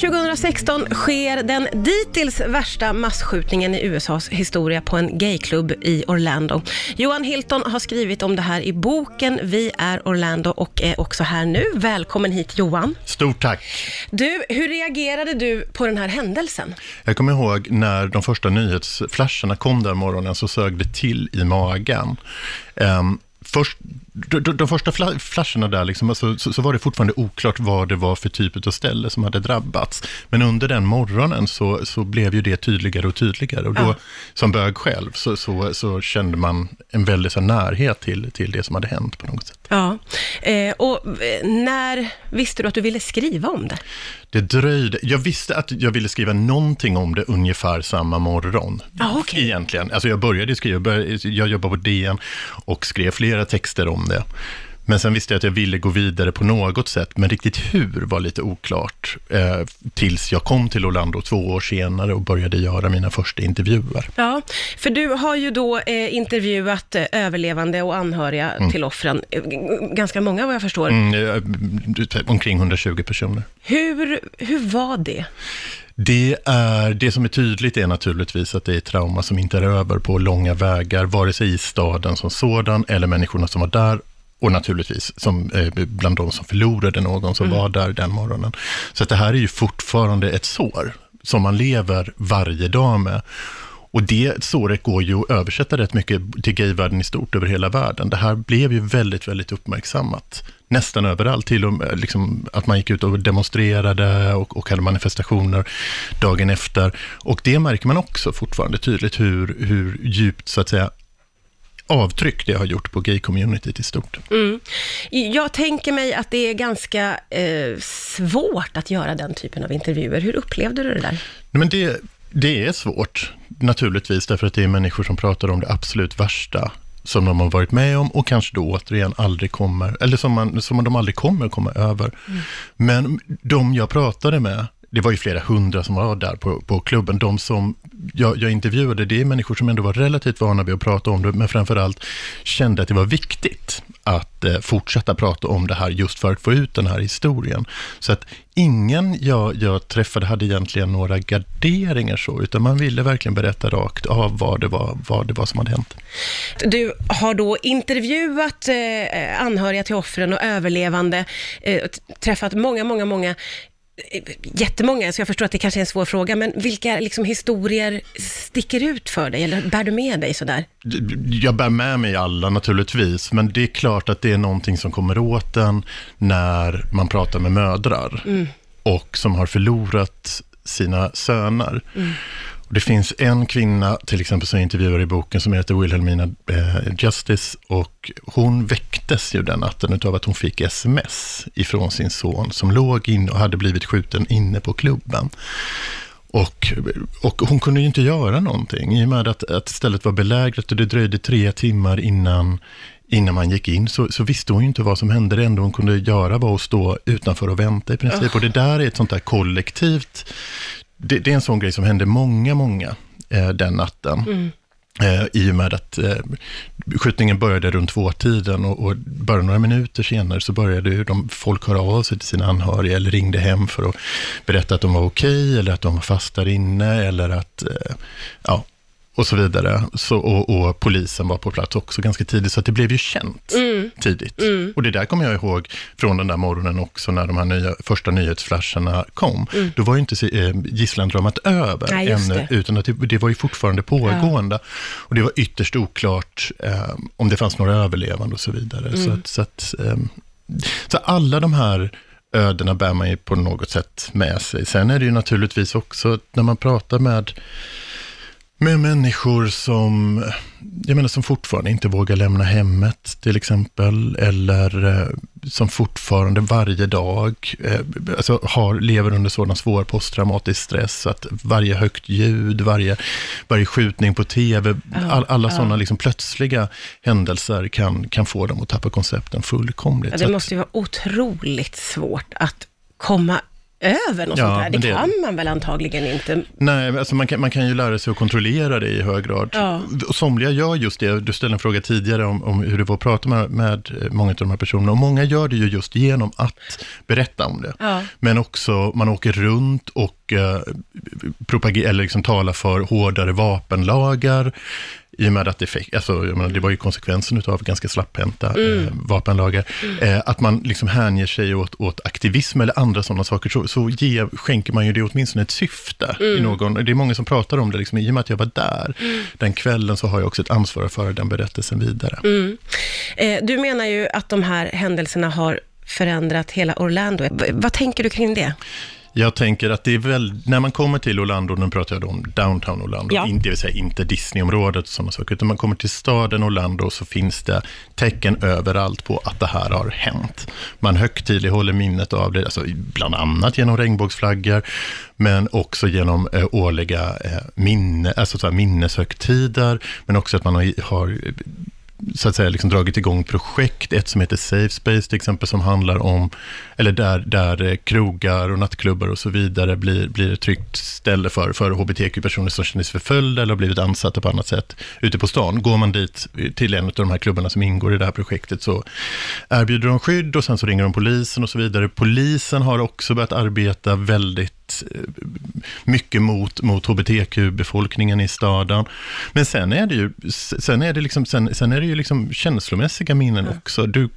2016 sker den dittills värsta massskjutningen i USAs historia på en gayklubb i Orlando. Johan Hilton har skrivit om det här i boken Vi är Orlando och är också här nu. Välkommen hit Johan. Stort tack. Du, hur reagerade du på den här händelsen? Jag kommer ihåg när de första nyhetsflasharna kom där morgonen så sög det till i magen. Um, först, de, de, de första fla, flasharna där, liksom, alltså, så, så, var det fortfarande oklart vad det var för typ av ställe som hade drabbats. Men under den morgonen så, så blev ju det tydligare och tydligare. Och då, ja. som bög själv, så, så, så, kände man en väldig så, närhet till, till det som hade hänt på något sätt. Ja, eh, och eh, när visste du att du ville skriva om det? Det dröjde. Jag visste att jag ville skriva någonting om det ungefär samma morgon. Ah, okay. Egentligen. Alltså jag började skriva, jag jobbade på DN och skrev flera texter om det. Men sen visste jag att jag ville gå vidare på något sätt, men riktigt hur var lite oklart. Eh, tills jag kom till Orlando två år senare och började göra mina första intervjuer. Ja, för du har ju då eh, intervjuat eh, överlevande och anhöriga mm. till offren. Eh, ganska många vad jag förstår. Mm, eh, omkring 120 personer. Hur, hur var det? Det, är, det som är tydligt är naturligtvis att det är trauma som inte är över på långa vägar, vare sig i staden som sådan eller människorna som var där och naturligtvis som, eh, bland de som förlorade någon som mm. var där den morgonen. Så att det här är ju fortfarande ett sår som man lever varje dag med. Och det såret går ju att översätta rätt mycket till gayvärlden i stort över hela världen. Det här blev ju väldigt, väldigt uppmärksammat. Nästan överallt, till och med liksom, att man gick ut och demonstrerade och, och hade manifestationer dagen efter. Och det märker man också fortfarande tydligt hur, hur djupt, så att säga, avtryck det har gjort på gay-communityt i stort. Mm. Jag tänker mig att det är ganska eh, svårt att göra den typen av intervjuer. Hur upplevde du det där? Men det, det är svårt, naturligtvis, därför att det är människor som pratar om det absolut värsta som de har varit med om och kanske då återigen aldrig kommer, eller som, man, som de aldrig kommer komma över. Mm. Men de jag pratade med, det var ju flera hundra som var där på, på klubben. De som jag, jag intervjuade, det är människor som ändå var relativt vana vid att prata om det, men framförallt kände att det var viktigt att eh, fortsätta prata om det här just för att få ut den här historien. Så att ingen jag, jag träffade hade egentligen några garderingar så, utan man ville verkligen berätta rakt av vad det var, vad det var som hade hänt. Du har då intervjuat eh, anhöriga till offren och överlevande, eh, träffat många, många, många jättemånga, så jag förstår att det kanske är en svår fråga, men vilka liksom, historier sticker ut för dig, eller bär du med dig sådär? Jag bär med mig alla naturligtvis, men det är klart att det är någonting som kommer åt en när man pratar med mödrar, mm. och som har förlorat sina söner. Mm. Det finns en kvinna, till exempel, som jag intervjuar i boken, som heter Wilhelmina eh, Justice, och hon väcktes ju den natten av att hon fick sms ifrån sin son, som låg inne och hade blivit skjuten inne på klubben. Och, och hon kunde ju inte göra någonting, i och med att, att stället var belägrat och det dröjde tre timmar innan, innan man gick in, så, så visste hon ju inte vad som hände. Det enda hon kunde göra var att stå utanför och vänta i princip. Och det där är ett sånt där kollektivt det, det, är en sån grej som hände många, många eh, den natten. Mm. Eh, I och med att eh, skjutningen började runt tvåtiden och, och bara några minuter senare så började de, folk höra av sig till sina anhöriga eller ringde hem för att berätta att de var okej okay, eller att de var fast där inne eller att, eh, ja, och så vidare. Så, och, och, polisen var på plats också ganska tidigt, så det blev ju känt mm. tidigt. Mm. Och det där kommer jag ihåg från den där morgonen också, när de här nya, första nyhetsflasharna kom. Mm. Då var ju inte eh, gisslandramat över Nej, ännu, utan att det, det, var ju fortfarande pågående. Ja. Och det var ytterst oklart eh, om det fanns några överlevande och så vidare. Så, mm. att, så, att, eh, så alla de här ödena bär man ju på något sätt med sig. Sen är det ju naturligtvis också, när man pratar med med människor som, jag menar, som fortfarande inte vågar lämna hemmet till exempel, eller eh, som fortfarande varje dag eh, alltså har, lever under sådan svår posttraumatisk stress, att varje högt ljud, varje, varje skjutning på tv, all, alla ja. sådana liksom plötsliga händelser kan, kan få dem att tappa koncepten fullkomligt. Ja, det måste ju vara otroligt svårt att komma över något Ja, sånt här? Det, det- kan man väl antagligen inte? Nej, alltså man, kan, man kan ju lära sig att kontrollera det i hög grad. Ja. Somliga gör just det. Du ställde en fråga tidigare om, om hur det var att prata med, med många av de här personerna. Och många gör det ju just genom att berätta om det. Ja. Men också, man åker runt och eh, propagerar, eller liksom talar för hårdare vapenlagar. I och med att det, fick, alltså, jag menar, det var ju konsekvensen av ganska slapphänta eh, vapenlagar. Eh, att man liksom hänger sig åt, åt aktivism eller andra sådana saker, så, så ge, skänker man ju det åtminstone ett syfte. I någon, det är många som pratar om det, liksom, i och med att jag var där den kvällen så har jag också ett ansvar att föra den berättelsen vidare. Eh, du menar ju att de här händelserna har förändrat hela Orlando. V- vad tänker du kring det? Jag tänker att det är väl, när man kommer till Orlando, nu pratar jag då om downtown Orlando, Ja. det vill säga inte Disneyområdet och sådana saker, utan man kommer till staden Orlando så finns det tecken överallt på att det här har hänt. Man högtidlighåller minnet av det, alltså bland annat genom regnbågsflaggor, men också genom eh, årliga eh, minne, alltså så här minneshögtider, men också att man har, har så att säga liksom dragit igång projekt, ett som heter Safe Space till exempel, som handlar om, eller där, där eh, krogar och nattklubbar och så vidare blir, blir ett tryggt ställe för, för hbtq-personer som känner sig förföljda eller har blivit ansatta på annat sätt ute på stan. Går man dit till en av de här klubbarna som ingår i det här projektet så erbjuder de skydd och sen så ringer de polisen och så vidare. Polisen har också börjat arbeta väldigt eh, mycket mot, mot hbtq-befolkningen i staden. Men sen är det ju, sen är det liksom, sen, sen är det ju liksom känslomässiga minnen också. Du,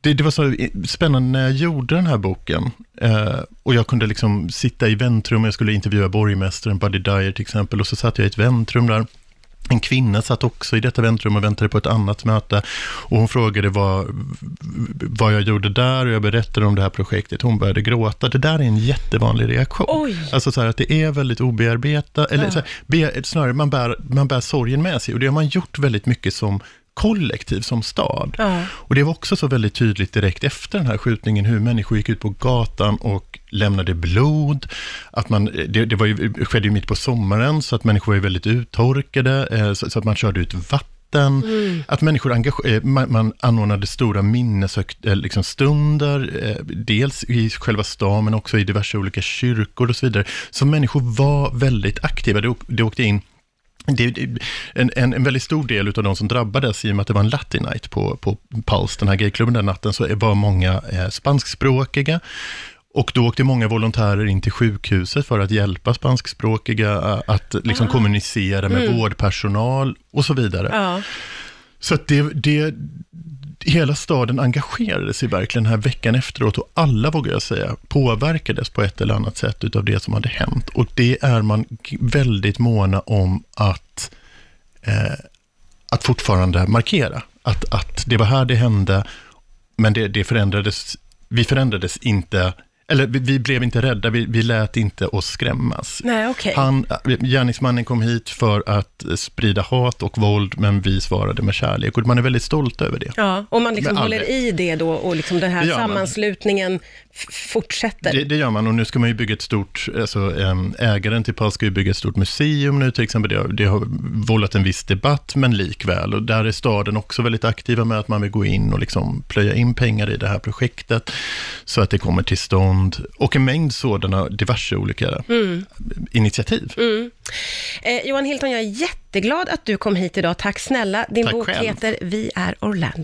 det, det var så spännande när jag gjorde den här boken. Eh, och jag kunde liksom sitta i väntrum, jag skulle intervjua borgmästaren Buddy Dyer till exempel, och så satt jag i ett väntrum där. En kvinna satt också i detta väntrum och väntade på ett annat möte. Och hon frågade vad, vad jag gjorde där och jag berättade om det här projektet. Hon började gråta. Det där är en jättevanlig reaktion. Oj. Alltså så här att det är väldigt obearbetat, eller Ja. här, be, snarare man bär, man bär sorgen med sig. Och det har man gjort väldigt mycket som kollektiv, som stad. Ja. Och det var också så väldigt tydligt direkt efter den här skjutningen, hur människor gick ut på gatan och lämnade blod. Att man, det, det var ju, skedde ju mitt på sommaren, så att människor var väldigt uttorkade, eh, så, så att man körde ut vatten. Att människor engage, eh, man, man anordnade stora minneshögt, eh, liksom stunder, eh, dels i själva stan, men också i diverse olika kyrkor och så vidare. Så människor var väldigt aktiva. Det åkte in det, en, en, en väldigt stor del av de som drabbades, i och med att det var en Latin night på, på Pulse, den här gayklubben den natten, så var många eh, spanskspråkiga. Och då åkte många volontärer in till sjukhuset för att hjälpa spanskspråkiga eh, att liksom kommunicera med vårdpersonal och så vidare. Ja. Så det, det, hela staden engagerade sig verkligen den här veckan efteråt och alla, vågar jag säga, påverkades på ett eller annat sätt utav det som hade hänt. Och det är man väldigt måna om att, eh, att fortfarande markera. Att, att det var här det hände, men det, det förändrades, vi förändrades inte, eller vi, vi blev inte rädda, vi, vi lät inte oss skrämmas. Nej, okej. Han, gärningsmannen kom hit för att sprida hat och våld, men vi svarade med kärlek. Och man är väldigt stolt över det. Ja, och man liksom håller i det då och liksom den här man. sammanslutningen fortsätter. Det, det gör man och nu ska man ju bygga ett stort, alltså ägaren till Pulse ska ju bygga ett stort museum nu till exempel. Det har, det har vållat en viss debatt, men likväl. Och där är staden också väldigt aktiva med att man vill gå in och liksom plöja in pengar i det här projektet, så att det kommer till stånd. Och en mängd sådana diverse olika initiativ. Eh, Johan Hilton, jag är jätteglad att du kom hit idag. Tack snälla. Din Tack bok själv. heter Vi är Orlando.